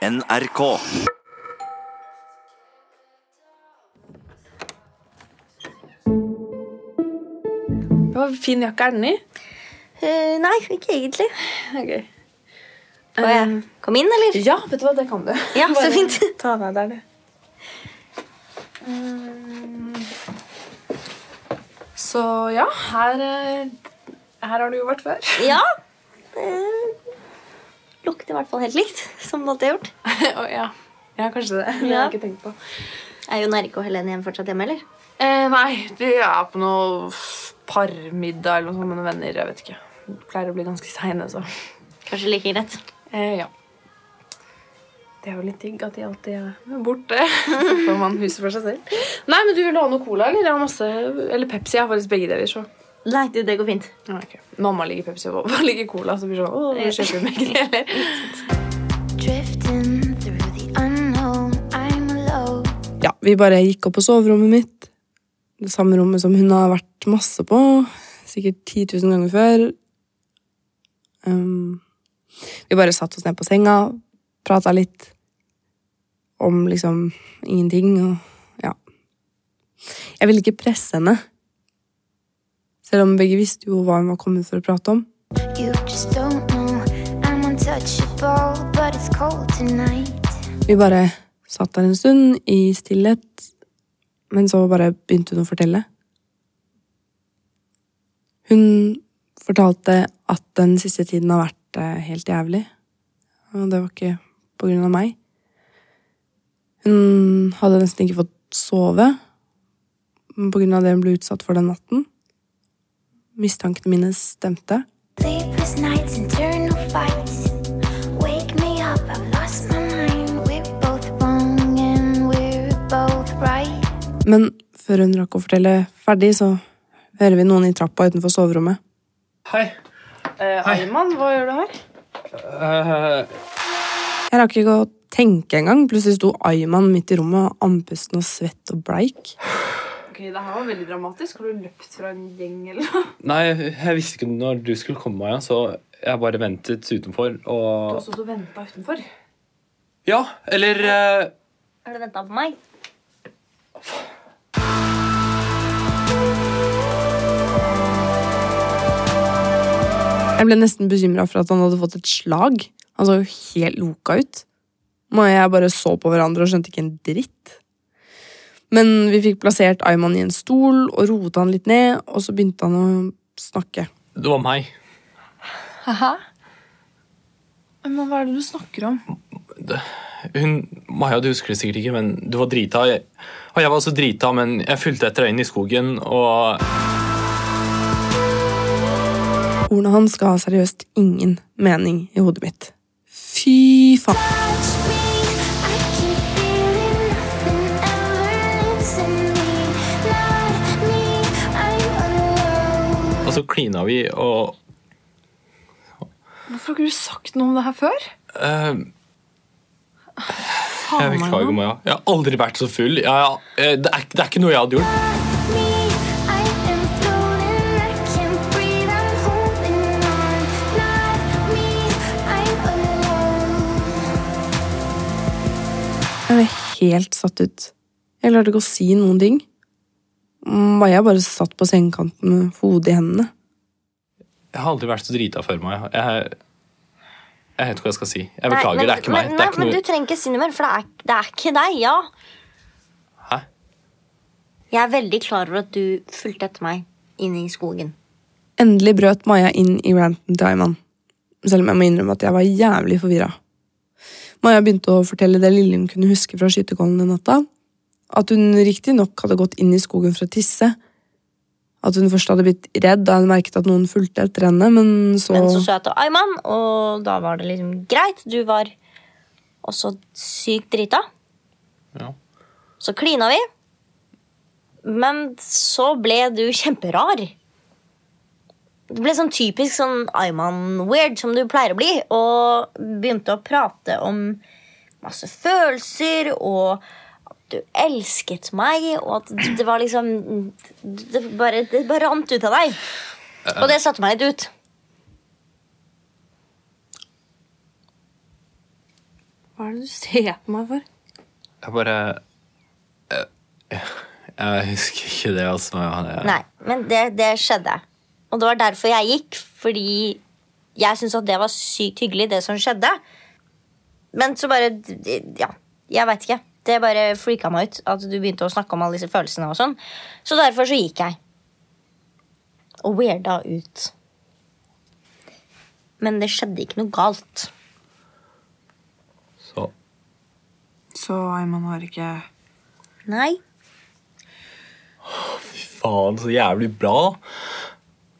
NRK. Hva fin jakke er den i? Eh, nei, ikke egentlig. Okay. Får jeg komme inn, eller? Ja, vet du hva, det kan du. Ja, så fint. Ta av deg der, du. Um, Så ja, her, eh, her har du jo vært før. Ja. Eh, lukter i hvert fall helt likt, som det alltid har gjort. oh, ja. ja, kanskje det. Det har jeg ikke tenkt på. Er jo Erik og Helene hjemme fortsatt hjemme, eller? Eh, nei, de er på noe parmiddag eller noe sånt med noen venner. Jeg vet ikke. Det pleier å bli ganske seine, så Kanskje like greit. eh, ja. Det er jo litt digg at de alltid er borte. Så får man huset for seg selv. Nei, men du vil ha noe cola, eller? Jeg har masse, eller Pepsi. Jeg har faktisk begge deler. så. Nei, det, det går fint. Ja, ok. Mamma liker Pepsi, og pappa liker cola. Så blir det sånn, åh, vi kjøper meg deler. Drifting through the unknown, I'm alone. Ja, vi bare gikk opp på soverommet mitt. Det samme rommet som hun har vært masse på. Sikkert 10 000 ganger før. Um, vi bare satte oss ned på senga, prata litt om liksom ingenting og ja. Jeg ville ikke presse henne. Selv om begge visste jo hva hun var kommet for å prate om. Vi bare satt der en stund i stillhet, men så bare begynte hun å fortelle. Hun fortalte at den siste tiden har vært eh, helt jævlig, og det var ikke på grunn av meg. Hun hadde nesten ikke fått sove på grunn av det hun ble utsatt for den natten. Mistankene mine stemte. Sleepless nights, internal fights. Wake me up, I've lost my mind. We're both wrong and we're both right. Men før hun rakk å fortelle ferdig, så hører vi noen i trappa utenfor soverommet. Hei. Eh, Ayman, hva gjør du her? Uh... Jeg rakk ikke å tenke engang. Plutselig sto Ayman midt i rommet, andpusten og svett og bleik. Ok, Det her var veldig dramatisk. Har du løpt fra en gjeng, eller noe? nei, jeg visste ikke når du skulle komme, Maja, så jeg bare ventet utenfor Du har og stått og venta utenfor. Ja, eller eh, Har du venta på meg? Jeg ble nesten bekymra for at han hadde fått et slag. Han så jo helt loka ut. Maja og jeg bare så på hverandre og skjønte ikke en dritt. Men vi fikk plassert Ayman i en stol og roet han litt ned, og så begynte han å snakke. det var meg. Hæ? Men hva er det du snakker om? Det, hun, Maja, du husker det sikkert ikke, men du var drita. Jeg, og jeg var også drita, men jeg fulgte etter deg inn i skogen, og Ordene hans ga seriøst ingen mening i hodet mitt. Fy faen. Og så klina vi, og Hvorfor har ikke du sagt noe om det her før? Uh, Jeg beklager. Maja. Jeg har aldri vært så full. Jeg, ja, eh, det, er, det er ikke noe jeg hadde gjort. Me, I am floating, I can't breathe, I'm holding on. Not me, I'm alone. Jeg ble helt satt ut. Jeg klarte ikke å si noen ting. Maja bare satt på sengekanten med hodet i hendene. Jeg har aldri vært så drita før, Maja. Jeg, jeg vet ikke hva jeg skal si. Jeg Nei, beklager, men- det er ikke meg. Men, det er nei, ikke men noe... du trenger ikke si noe mer, for det er, det er ikke deg. Ja. Hæ? Jeg er veldig klar over at du fulgte etter meg inn i skogen. Endelig brøt Maja inn i ranten til Ayman, selv om jeg må innrømme at jeg var jævlig forvirra. Maja begynte å fortelle det lille hun kunne huske fra skytekollen den natta. At hun riktignok hadde gått inn i skogen for å tisse. At hun først hadde blitt redd da hun merket at noen fulgte etter henne, men så, Men så så jeg til Ayman, og da var det liksom greit. Du var også sykt drita. Ja. Så klina vi. Men så ble du kjemperar. Det ble sånn typisk sånn Ayman-weird som du pleier å bli. Og begynte å prate om masse følelser og du elsket meg, og at det var liksom Det bare, det bare rant ut av deg. Og det satte meg litt ut. Hva er det du ser på meg for? Jeg bare Jeg, jeg husker ikke det, altså. Jeg, Nei, men det, det skjedde. Og det var derfor jeg gikk, fordi jeg syntes at det var sykt hyggelig, det som skjedde. Men så bare Ja, jeg veit ikke. Det bare freaka meg ut at du begynte å snakke om alle disse følelsene. og sånn Så derfor så gikk jeg. Og weirda ut. Men det skjedde ikke noe galt. Så Så Ayman har ikke Nei. Fy faen, så jævlig bra.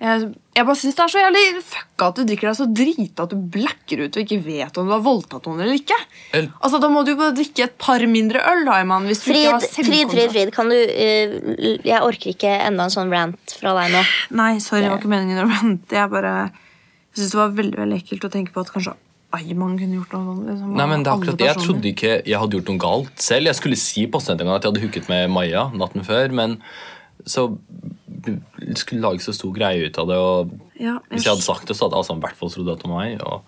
Jeg, jeg bare synes det er så jævlig fucka at du drikker deg så drita at du blacker ut og ikke vet om du har voldtatt noen eller ikke. El- Altså, Da må du jo bare drikke et par mindre øl, da, Ayman. Hvis du Frid, ikke har Frid, Frid. Frid, kan du uh, Jeg orker ikke enda en sånn rant fra deg nå. Nei, sorry, det var ikke meningen å rante. Jeg bare Jeg synes det var veldig veldig ekkelt å tenke på at kanskje Ayman kunne gjort noe sånt. Liksom, Nei, men det er akkurat. Jeg trodde ikke jeg hadde gjort noe galt selv. Jeg skulle si på en gang at jeg hadde hooket med Maja natten før, men så skulle lage så stor greie ut av det. og ja, Hvis jeg hadde sagt det, så hadde Asan i hvert fall trodd det var meg. Og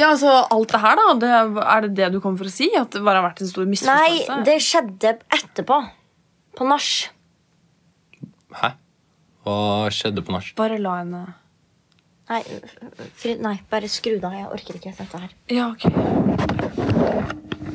Ja, altså, alt det her, da. Det, er det det du kommer for å si? At det bare har vært en stor Nei, det skjedde etterpå. På nach. hæ? Hva skjedde på nach? Bare la henne Nei, fri, nei, bare skru det av. Jeg orker ikke dette her. Ja, ok.